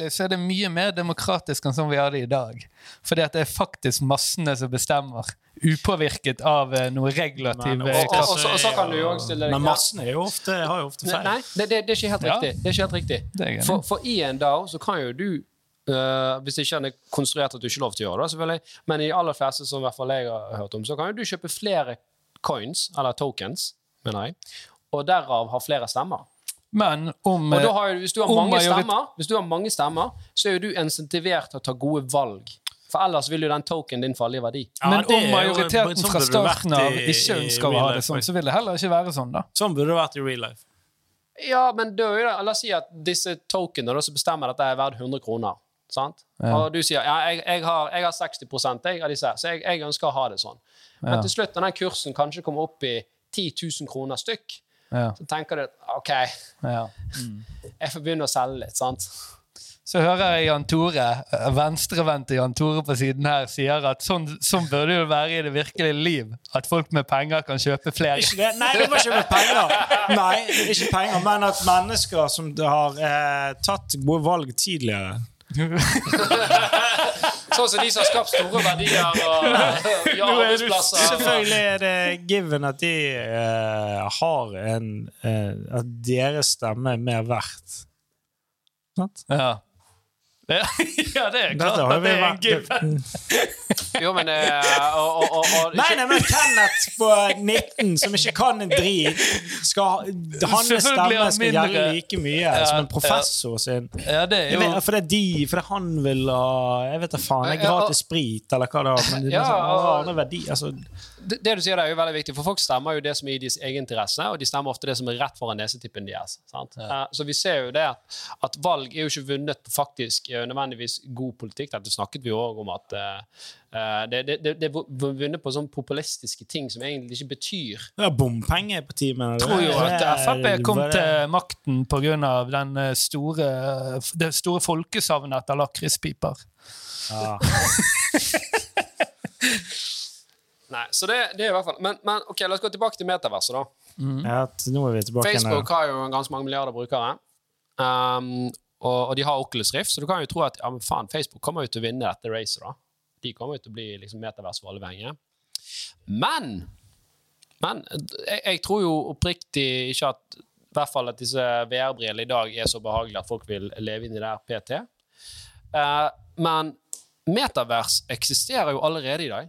det, så er det mye mer demokratisk enn sånn vi har det i dag. Fordi at det er faktisk massene som bestemmer, upåvirket av eh, noe regulativ Men- eh, og- og- så- og så kan du jo også stille deg- Men massene er jo ofte, har jo ofte feil. Nei, det, det, det er ikke helt Ja. riktig. Det er ikke helt riktig. For, for i en DAO så kan jo du øh, Hvis ikke den er konstruert at du ikke har lov til å gjøre det, selvfølgelig, men i de aller fleste som i hvert fall jeg har hørt om, så kan jo du kjøpe flere coins, eller tokens, mener jeg, og derav ha flere stemmer. Men om Og da eh, har hvis, du har om mange majorit- stemmer, hvis du har mange stemmer, så er jo du insentivert til å ta gode valg. For ellers vil jo den token din falle i verdi. Ja, Men om majoriteten sånn fra starten av ikke ønsker å ha det sånn, så vil det heller ikke være sånn, da. Sånn burde det vært i real life. Ja, men er det, la oss si at disse tokenene som bestemmer at det er verdt 100 kroner. Sant? Ja. Og du sier ja, jeg, jeg, har, jeg har 60% jeg, av disse, så jeg, jeg ønsker å ha det sånn. Men Ja. til slutt, når den kursen kanskje kommer opp i 10 000 kroner stykk, Ja, så tenker du OK, ja. [laughs] jeg får begynne å selge litt. sant? Så hører jeg Jan Tore, venstrevendte Jan Tore på siden her, sier at sånn, sånn burde det jo være i det virkelige liv. At folk med penger kan kjøpe flere. Ikke det? Nei, det var ikke med penger. Nei, ikke penger, men at mennesker som har eh, tatt gode valg tidligere [laughs] Sånn som de som har skapt store verdier og [laughs] ja, du arbeidsplasser. Selvfølgelig er det given at de uh, har en uh, At deres stemme er mer verdt. Sant? Ja. [laughs] Ja, ja, det er klart at det er en vært- [laughs] Jo, men eh, og, og, og, og, Nei, nei, men Kenneth på 19 som ikke kan en drit, skal hans stemme skal gjelde like mye Ja, som en professor sin. Ja, det er jo vet, for det er de, for det er han vil ha Jeg vet da faen. Det er gratis sprit, eller hva det er. Men det er Ja, sånn, og- andre verdi, altså, det, det du sier der er jo veldig viktig, for folk stemmer jo det som er i deres egen interesse, og de stemmer ofte det som er rett foran nesetippen deres. Sant? Eh, så vi ser jo det at, at valg er jo ikke vunnet på faktisk eh, nødvendigvis god politikk. Dette snakket vi òg om at eh, eh, det, det, det, det er vunnet på sånne populistiske ting som egentlig ikke betyr Det er på timen. tror jo at Frp kom bare- til makten pga. den store, det store folkesavnet etter lakrispiper. ja. [laughs] Nei, så det, det er i hvert fall Men, men ok, la oss gå tilbake til metaverset, da. Ja, nå er vi tilbake. Facebook har jo ganske mange milliarder brukere. Um, og, og de har Oculus Rift, så du kan jo tro at ja, men faen, Facebook kommer jo til å vinne dette racet. da. De kommer jo til å bli liksom, metavers for alle penger. Men men jeg, jeg tror jo oppriktig ikke at i hvert fall at disse VR-brillene i dag er så behagelige at folk vil leve inni der PT. Uh, men metavers eksisterer jo allerede i dag.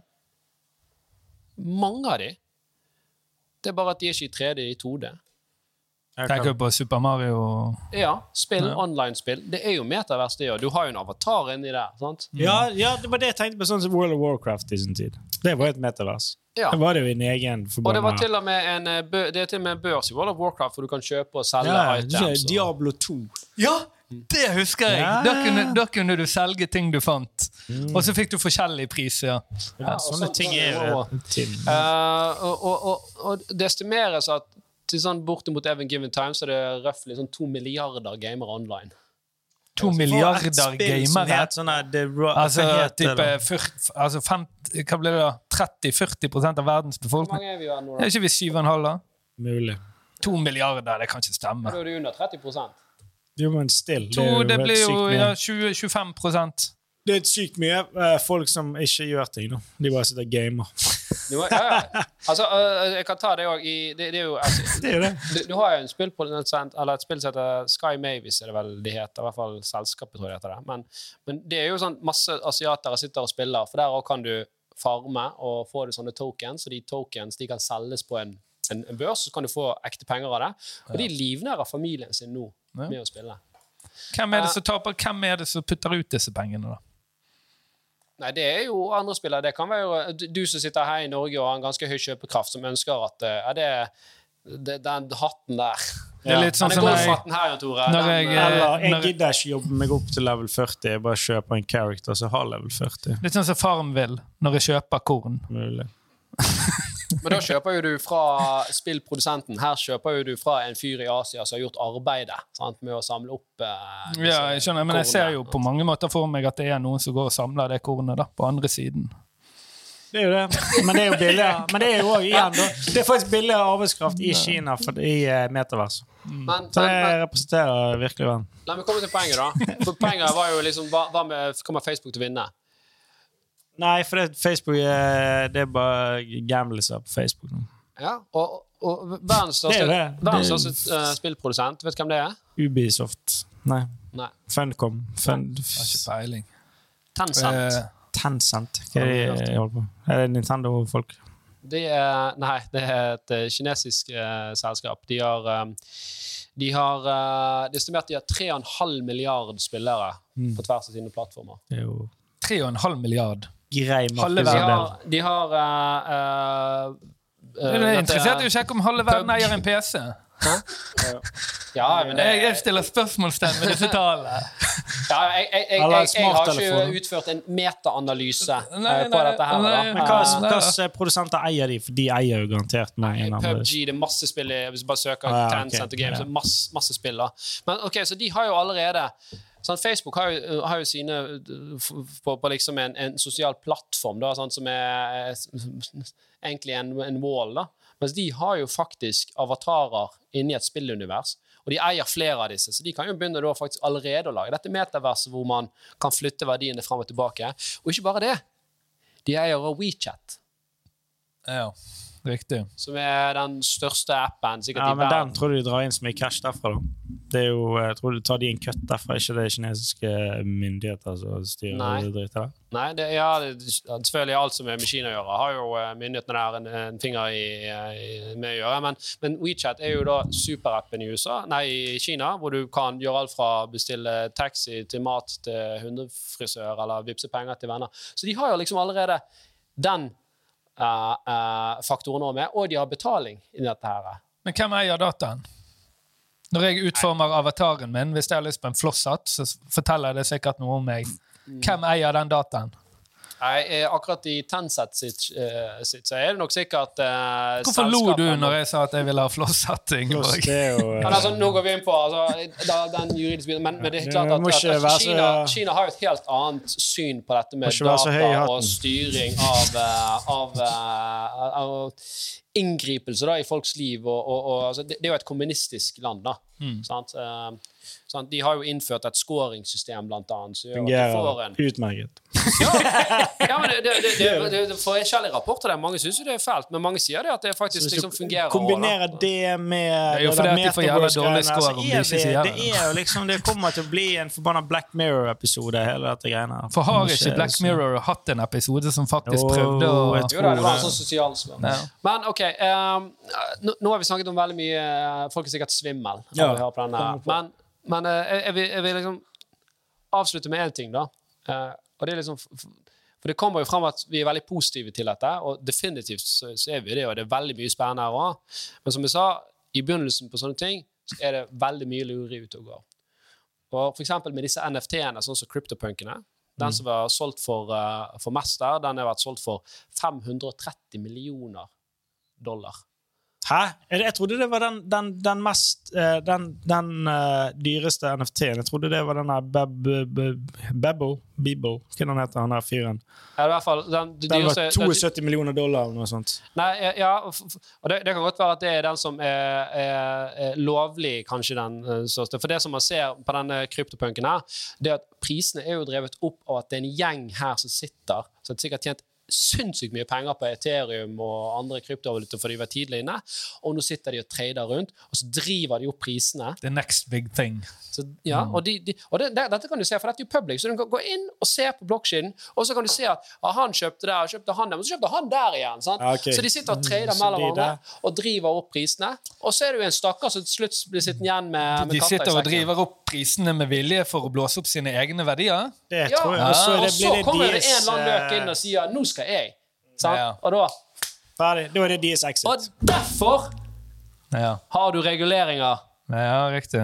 Mange av de. Det er bare at de er ikke i 3D, i 2D. Tenker du på Super Mario? Ja, spill, Ja. online-spill. Det er jo metavers, det òg. Du har jo en avatar inni der. sant? Ja, ja, det var det jeg tenkte på sånn som World of Warcraft i sin tid. Det var jo et metavers. Ja. Det var det jo en egen Og det var til og med en eh, Det er til og med en børs i World of Warcraft hvor du kan kjøpe og selge ja, items. og- Diablo 2. Ja! Det husker jeg! Ja. Da, kunne, da kunne du selge ting du fant. Mm. Og så fikk du forskjellige priser. Ja, Ja, sånne sånn- ting er er jo det. Eh, og, og, og, og det estimeres at til sånn bortimot Even Given Time så er det røftlig sånn to milliarder gamere online. To milliarder gamere. sånn Altså, type det? altså fem, Hva blir det da? 30-40% av verdens befolkning? Hvor mange er vi her nå, Er da? ikke vi 7,5, da? Mulig. To milliarder, det kan ikke stemme. Da er det under 30 Jo, men still. To, det, det blir jo ja, 20-25% Det er sykt mye uh, folk som ikke gjør ting. Da. De bare sitter og gamer. Jo, ja, ja. Altså, uh, jeg kan ta det òg i det, det er jo altså, [laughs] Det er det. du, du har jo en spillprodusent, eller et spill som heter Sky Mavis, er det vel de heter. I hvert fall selskapet, tror jeg det heter det. Men, men det er jo sånn masse asiatere sitter og spiller, for der òg kan du farme og få det sånne tokens, og de tokens de kan selges på en, en, en børs, så kan du få ekte penger av det. Og de livnærer familien sin nå Ja. med å spille. Hvem er det som taper? Hvem er det som putter ut disse pengene, da? Nei, det er jo andre spillere. Det kan være jo du- du som sitter her i Norge og har en ganske høy kjøpekraft, som ønsker at er det, det, den hatten der Det er litt sånn som når jeg, her, Tore. jeg, eh, Eller jeg gidder ikke jobbe meg opp til level 40. Jeg bare kjøper en character som har level 40. litt sånn som faren vil når jeg kjøper korn. Mulig. [laughs] Men da kjøper jo du fra spillprodusenten. Her kjøper jo du fra en fyr i Asia som har gjort arbeidet sant, med å samle opp eh, Ja, jeg skjønner, Men jeg ser jo på mange måter for meg at det er noen som går og samler det kornet da, på andre siden. Det er jo det. Men det er jo billigere. Men det er jo også, igjen. Det er faktisk billigere arbeidskraft i Kina for, i uh, metavers. Men, Så det men representerer virkelig verden. la meg komme til poenget, da. For poenget var jo liksom Hva, hva med, kommer Facebook til å vinne? Nei, for det, Facebook er, det er bare gamliser på Facebook nå. Ja, og, og verdens største, eh, spillprodusent, vet du hvem det er? Ubisoft. Nei. Nei. Funcom. Fun, Har ikke peiling. Tencent. Uh, Tencent. Hva er det de holder på Er det Nintendo-folk? De er, nei, det er et eh, kinesisk uh, selskap. De har, eh, de har uh, Det er estimert de har 3,5 milliard spillere Mm. på tvers av sine plattformer. Det er jo 3,5 milliard. Grei Halve De har, de har uh, uh, Du er interessert i å sjekke om halve verden eier en PC. Ja, men det, Jeg, stiller spørsmålstegn ved disse tallene. ja, jeg, jeg, jeg, jeg, jeg har ikke utført en metaanalyse eh, på dette her. nei, da. men slags produsenter eier de? For de eier jo garantert mange. PubG, det er masse spill i- Hvis du bare søker Ah. Tencent og Games, er masse, masse spill. da. Men ok, så de har jo allerede sånn, Facebook har jo, har jo sine uh, på, på liksom en, en sosial plattform da, sånn, som er eh, egentlig en, en wall. da. Mens de har jo faktisk avatarer inni et spillunivers. Og de eier flere av disse, så de kan jo begynne da faktisk allerede å lage dette metaverset hvor man kan flytte verdiene frem og tilbake. Og ikke bare det. De eier WeChat, Ja, riktig. som er den største appen sikkert Ja, i men den tror du de drar inn så mye cash derfra, da. Det er jo, jeg tror du tar de en kutt derfra, ikke det er kinesiske myndigheter som styrer Nei. det dritet der. Nei, det, ja, det, selvfølgelig alt som er med Kina å gjøre, har jo eh, myndighetene der en, en finger i, i, med å gjøre. Men, men WeChat er jo da superappen i USA, nei, i Kina, hvor du kan gjøre alt fra bestille taxi til mat til hundefrisør eller vippse penger til venner. Så de har jo liksom allerede den eh, eh, faktoren med, og de har betaling i dette her. Men hvem eier dataen? Når jeg utformer avataren min, hvis jeg har lyst på en flosshatt, så forteller det sikkert noe om meg. Hvem eier den dataen? Nei, eh, akkurat i Tencent sitt, eh, sitt så er det nok sikkert uh, Hvorfor lo du når jeg sa at jeg ville ha flosshatting? Altså, nå går vi inn på altså, da, den juridiske biten, men, men det er klart at, at, at så- Kina, Kina har jo et helt annet syn på dette med data og styring av, eh, av, eh, av inngripelse da, i folks liv. Og, og, og, altså, det, det er jo et kommunistisk land, da. Mm. Sant? Eh, sant? De har jo innført et scoringssystem, blant annet, som gjør at de får en fungerer utmerket. [laughs] ja, men det, det, det, det, får forskjellige rapporter der. Mange syns jo det er fælt, men mange sier det at det faktisk liksom fungerer. Kombinere det med jo det fordi at de får jævla dårlig score om de er ikke sier det det. er jo liksom Det kommer til å bli en forbanna Black Mirror-episode, hele dette greiene. For har ikke Black Mirror hatt en episode som faktisk prøvde å Jo da, det var en sånn sosial svar. Ja. Men ok, ehm, nå, nå har vi snakket om veldig mye eh, Folk er sikkert svimmel. av Ja, å høre på. Men, men eh, jeg, jeg, vil, jeg vil liksom avslutte med én ting, da. Eh, og det er liksom For det kommer jo fram at vi er veldig positive til dette, og definitivt så, så er vi det, og det er veldig mye spennende her òg. Men som jeg sa, i begynnelsen på sånne ting, så er det veldig mye lureri ute og går. Og for eksempel med disse NFT-ene, sånn som CryptoPunkene. Den som var solgt for, uh, for mest der, den har vært solgt for 530 millioner dollar. Hæ? Jeg, trodde det var den, den, den mest eh, Den, den uh, dyreste NFT-en. Jeg trodde det var den der Bebbo Beb- Hva den heter han der fyren? Ja, i hvert fall, den, var dyreste- den- 72 millioner dollar eller noe sånt. Nei, ja, og det, det kan godt være at det er den som er, er, er lovlig, kanskje den eh, største. For det som man ser på denne kryptopunken her, det er at prisene er jo drevet opp av at det er en gjeng her som sitter, som har sikkert tjent sinnssykt mye penger på Ethereum og andre kryptovaluta for de var tidlig inne, og nå sitter de og trader rundt, og så driver de opp prisene. The next big thing. Så, ja, og de, de, og det, det, dette kan du se, for dette er jo public, så du kan gå inn og se på blokkjeden, og så kan du se at ah, han kjøpte der, kjøpte han der, men så kjøpte han der igjen. Sant? Ja. Så de sitter og trader mm, mellom hverandre og driver opp prisene. Og så er det jo en stakkar som til slutt blir sittende igjen med, med De katta i sitter og driver opp prisene med vilje for å blåse opp sine egne verdier. Det Ja, tror jeg. Og så, er og så det kommer det en eller annen løk inn eh, og sier 'nå skal jeg'. Sant? Ja. Og da Ferdig. Da er det deres exit. Og derfor Ja, har du reguleringer. ja riktig.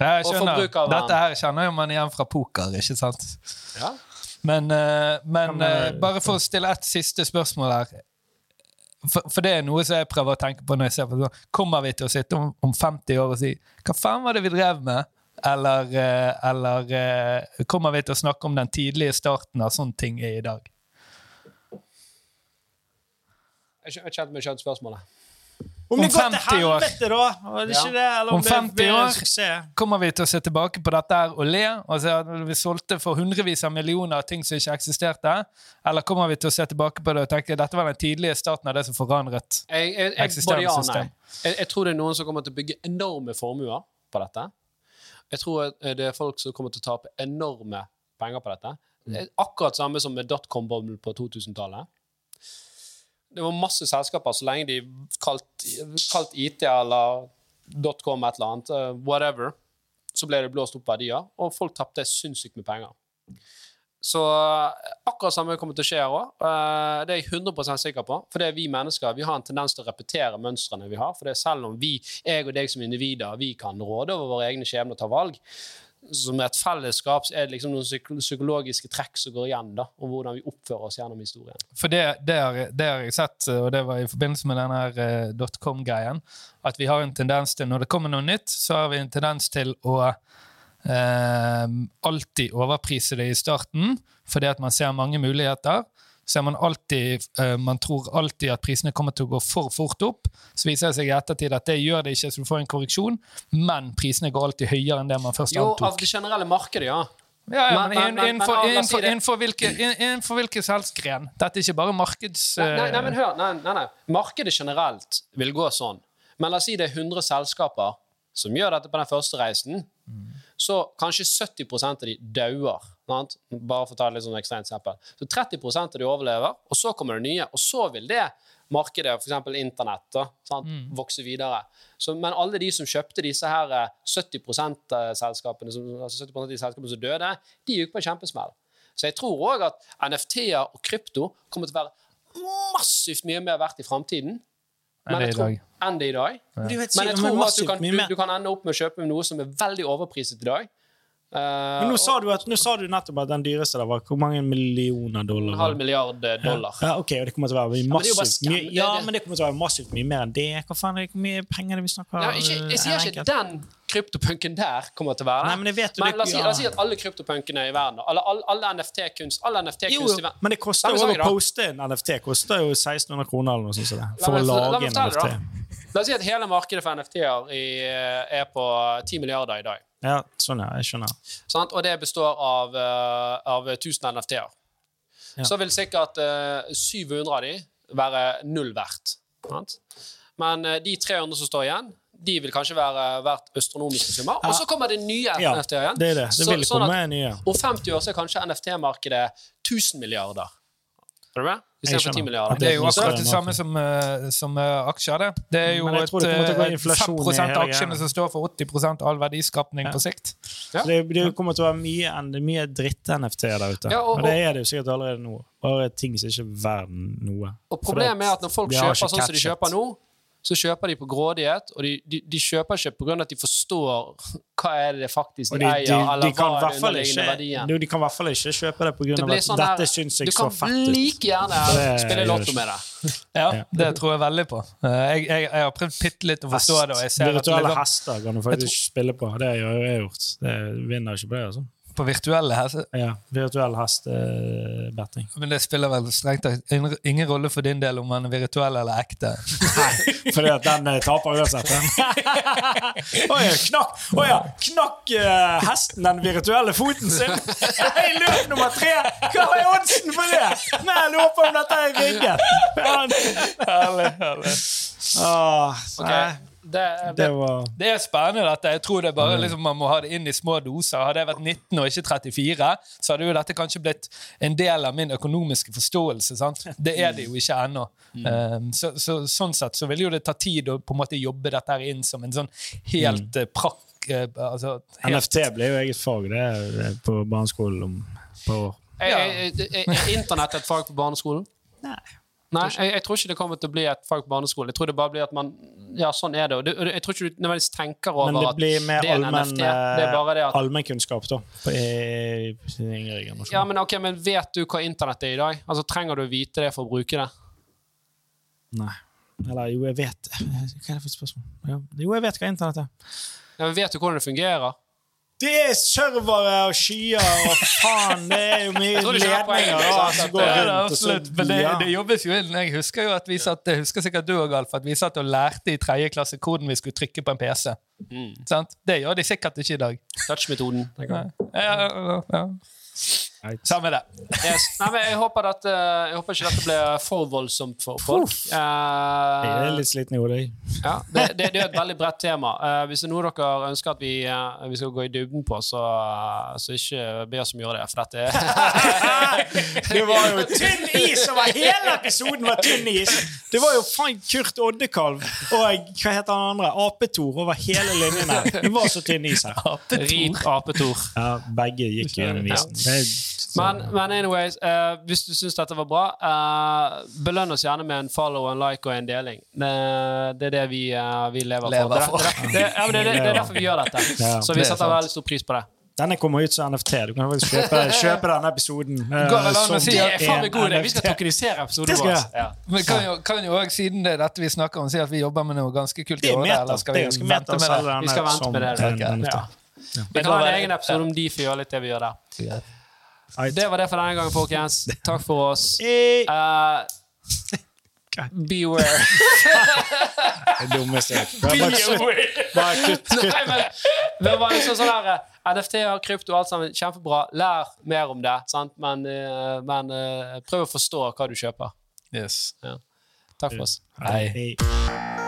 Ja, jeg skjønner. Dette her kjenner jo man igjen fra poker, ikke sant? Ja. Men, eh, men eh, bare for å stille ett siste spørsmål her. For, for det er noe som jeg prøver å tenke på når jeg ser på sånn. Kommer vi til å sitte om, om 50 år og si hva faen var det vi drev med? Eller, eh, eller eh, kommer vi til å snakke om den tidlige starten av sånne ting er i dag? Jeg skjønner ikke helt spørsmålet. Om Om det går til 50 år. helvete, da! Det ikke Ja. det, eller Om om, 50 år. Kommer vi til å se tilbake på dette her og le og se at vi solgte for hundrevis av millioner av ting som ikke eksisterte? Eller kommer vi til å se tilbake på det og tenke dette var den tidlige starten av det som forandret? Jeg, jeg, jeg, Eksisterende ja system. Jeg, jeg tror det er noen som kommer til å bygge enorme formuer på dette. Jeg tror det er folk som kommer til å tape enorme penger på dette. Det er akkurat samme som med dotcom-boblen på 2000-tallet. Det var masse selskaper, så lenge de kalt, kalt IT eller dotcom et eller annet, eh, whatever, så ble det blåst opp verdier, og folk tapte sinnssykt med penger. Så eh, akkurat samme kommer til å skje her òg. Det er jeg 100 sikker på. For det er vi mennesker vi har en tendens til å repetere mønstrene vi har. For det er selv om vi, jeg og deg som individer, vi kan råde over våre egne skjebner og ta valg, som et fellesskap er det liksom noen psykologiske trekk som går igjen, da, om hvordan vi oppfører oss gjennom historien. For det, det, har, det har jeg sett, og det var i forbindelse med denne uh, dotcom-greien, at vi har en tendens til, når det kommer noe nytt, så har vi en tendens til å uh, alltid overprise det i starten, fordi at man ser mange muligheter. Så man, alltid, eh, man tror alltid at prisene kommer til å gå for fort opp. Så viser det seg i ettertid at det gjør det ikke, så du får en korreksjon, men prisene går alltid høyere enn det man først Jo, antok. av det generelle markedet, ja. Ja, ja, Men- men, inn- men- men- innenfor, innenfor, hvilke, inn- innenfor hvilken salgsgren? Dette er ikke bare markeds... Nei, nei, nei, men eh, hør. Nei, nei, nei. Markedet generelt vil gå sånn. Men la oss si det er 100 selskaper som gjør dette på den første reisen. Så kanskje 70% av de dauer. Sant? Bare for å ta et litt sånn ekstremt eksempel. Så 30 av de overlever, og så kommer det nye. Og så vil det markedet, f.eks. internett, da, mm. vokse videre. Så, men alle de som kjøpte disse her eh, 70% selskapene, som, altså 70% av de selskapene som døde, de gikk på en kjempesmell. Så jeg tror òg at NFT-er og krypto kommer til å være massivt mye mer verdt i framtiden Enn det i tror- dag. enn det i dag. Men jeg tror at du kan, du, du kan ende opp med å kjøpe noe som er veldig overpriset i dag. Eh, Men nå sa, du at, nå sa du nettopp at den dyreste der var hvor mange millioner dollar? en halv milliard eh, dollar. Ja, ok, og det kommer til å være jo massivt mye, ja, men det kommer til å være massivt mye mer enn det. Hva faen er det, hvor mye penger er det vi snakker Ja, jeg sier ikke den kryptopunken der kommer til å være Nei, men vet jo Men la oss si, la oss si at alle kryptopunkene i verden, alle, alle, alle NFT-kunst alle i jo, verden men det koster jo å poste en NFT. koster jo 1600 kroner eller noe sånt. det, La å lage la en NFT. da. La oss si at hele markedet for NFT-er er på 10 milliarder i dag. Ja, sånn ja, jeg skjønner. Sånn, Og det består av, eh, av 1000 NFT-er. Ja. Så vil sikkert uh, 700 av de være null verdt. Sant? Men uh, de 300 som står igjen, de vil kanskje være verdt astronomiske summer. Og så kommer det nye Ja, NFT-er igjen. det er det. Det Så- vil sånn komme at nye. Om 50 år så er kanskje NFT-markedet 1000 milliarder. Er du med? Jeg Istedenfor 10 milliarder. Det er jo akkurat det samme som, eh, som eh, aksjer. det. Det er jo et, det gå eh, inflasjon i 5 av aksjene som står for 80 av all verdiskapning Ja. på sikt. Ja. Det, det kommer til å være mye, mye dritt-NFT der ute. Ja, og- og, det er det jo sikkert allerede nå. Bare ting som ikke er verden noe. Og problemet er at når folk kjøper sånn som de kjøper nå, så kjøper de på grådighet, og de, de, de kjøper ikke pga. at de forstår [laughs] hva er det det faktisk de, de, eier, eller kan hva er den underliggende verdien. jo, de kan i hvert fall ikke kjøpe det Det pga. blir at sånn dette syns jeg kan så fett ut. like gjerne Det spille lotto med det. [laughs] Ja. Det tror jeg veldig på. Eh, Jeg, jeg, jeg har prøvd bitte litt å forstå det. og jeg ser at Virtuelle liksom, hester kan du faktisk spille på. Det har jeg gjort. Det vinner ikke på det. altså. På virtuelle hester Ja, Virtuell hestebetting. Men det spiller vel strengt tatt ingen- rolle for din del om man er virtuell eller ekte. [laughs] Nei, fordi at den eh, taper uansett. den. [laughs] Oi, knakk, Oi, ja, knakk uh, hesten den virtuelle foten sin i løp nummer tre! Hva er oddsen for det?! Nei, jeg lurer på om dette er rigget. herlig, herlig. Åh, nei, det, det var Det er spennende. dette. Jeg tror det bare liksom, Man må ha det inn i små doser. Hadde jeg vært 19 og ikke 34, så hadde jo dette kanskje blitt en del av min økonomiske forståelse. sant? Det er det jo ikke ennå. Um, så, så, sånn sett så vil jo det ta tid å på en måte jobbe dette her inn som en sånn helt mm. prakk... eh, altså, helt, NFT ble jo eget fag det er på barneskolen om på [laughs] er, er, er, er internett et fag på barneskolen? Nei. Nei, jeg, jeg tror ikke det kommer til å bli et fag på barneskolen. Jeg tror det bare blir at man Ja, sånn er det. Og det, og jeg tror ikke du nødvendigvis tenker over at det er en allmenn, NFT. Det er bare det at allmennkunnskap, da. I, i yngre generasjon. Ja, men ok, men vet du hva internett er i dag? Altså, Trenger du å vite det for å bruke det? Nei. Eller jo, jeg vet Hva er det for et spørsmål? Jo, jeg vet hva internett er. Ja, men vet du hvordan det fungerer? Det er servere og skyer og faen, det er jo mye er ledninger som Det går det rundt. og absolutt, men det, det jobbes jo inn. Jeg husker jo at vi satt, jeg husker sikkert du og Alf, at vi satt og lærte i tredje klasse hvordan vi skulle trykke på en PC. Sant? Det gjør de sikkert ikke i dag. Touch-metoden. Ja, ja, ja. Samme det. Yes. Nei, men jeg håper, at, eh, jeg håper ikke dette blir for voldsomt for folk. Jeg er Eh, litt sliten i hodet. ja, det, det, det er et veldig bredt tema. Uh, hvis det er noe dere ønsker at vi, uh, vi skal gå i dybden på, så, så ikke be oss om å gjøre det. For dette er [laughs] Det var jo [laughs] tynn is over hele episoden! var tynn is Det var jo faen Kurt Oddekalv og hva heter han andre? Apetor over hele linjen her. Det var så tynn is her. Rit apetor. Ja, begge gikk gjennom isen. Er- Men, men anyways, uh, hvis du syns dette var bra, uh, belønn oss gjerne med en follow, en like og en deling. Det, det er det vi, uh, vi lever, Lever for. for. Det, det, ja, det, er- det er derfor vi gjør dette. Ja, Så vi det er setter sant. veldig stor pris på det. Denne kommer ut som NFT. Du kan faktisk kjøpe, [laughs] kjøpe denne episoden. Uh, som si Det er faen meg god idé! Vi skal tokenisere episoden vår. Ja. Men kan jo, kan jo også, siden det er dette vi snakker om, si at vi jobber med noe ganske kult i år? Eller skal vi vente med det? Vi skal vente med det. Ja. Vi kan ha en egen episode om Difi og litt det vi gjør der. Det var det for denne gangen, folkens. Takk for oss. [laughs] Eh, beware. [laughs] Det dummeste jeg har bare. Kutt, kutt. Nei, men det var liksom sånn her eh, NFT-er, krypto, alt sammen, kjempebra. Lær mer om det, sant? men, eh, men prøv å forstå hva du kjøper. Yes. Takk for oss. Hei. Hei.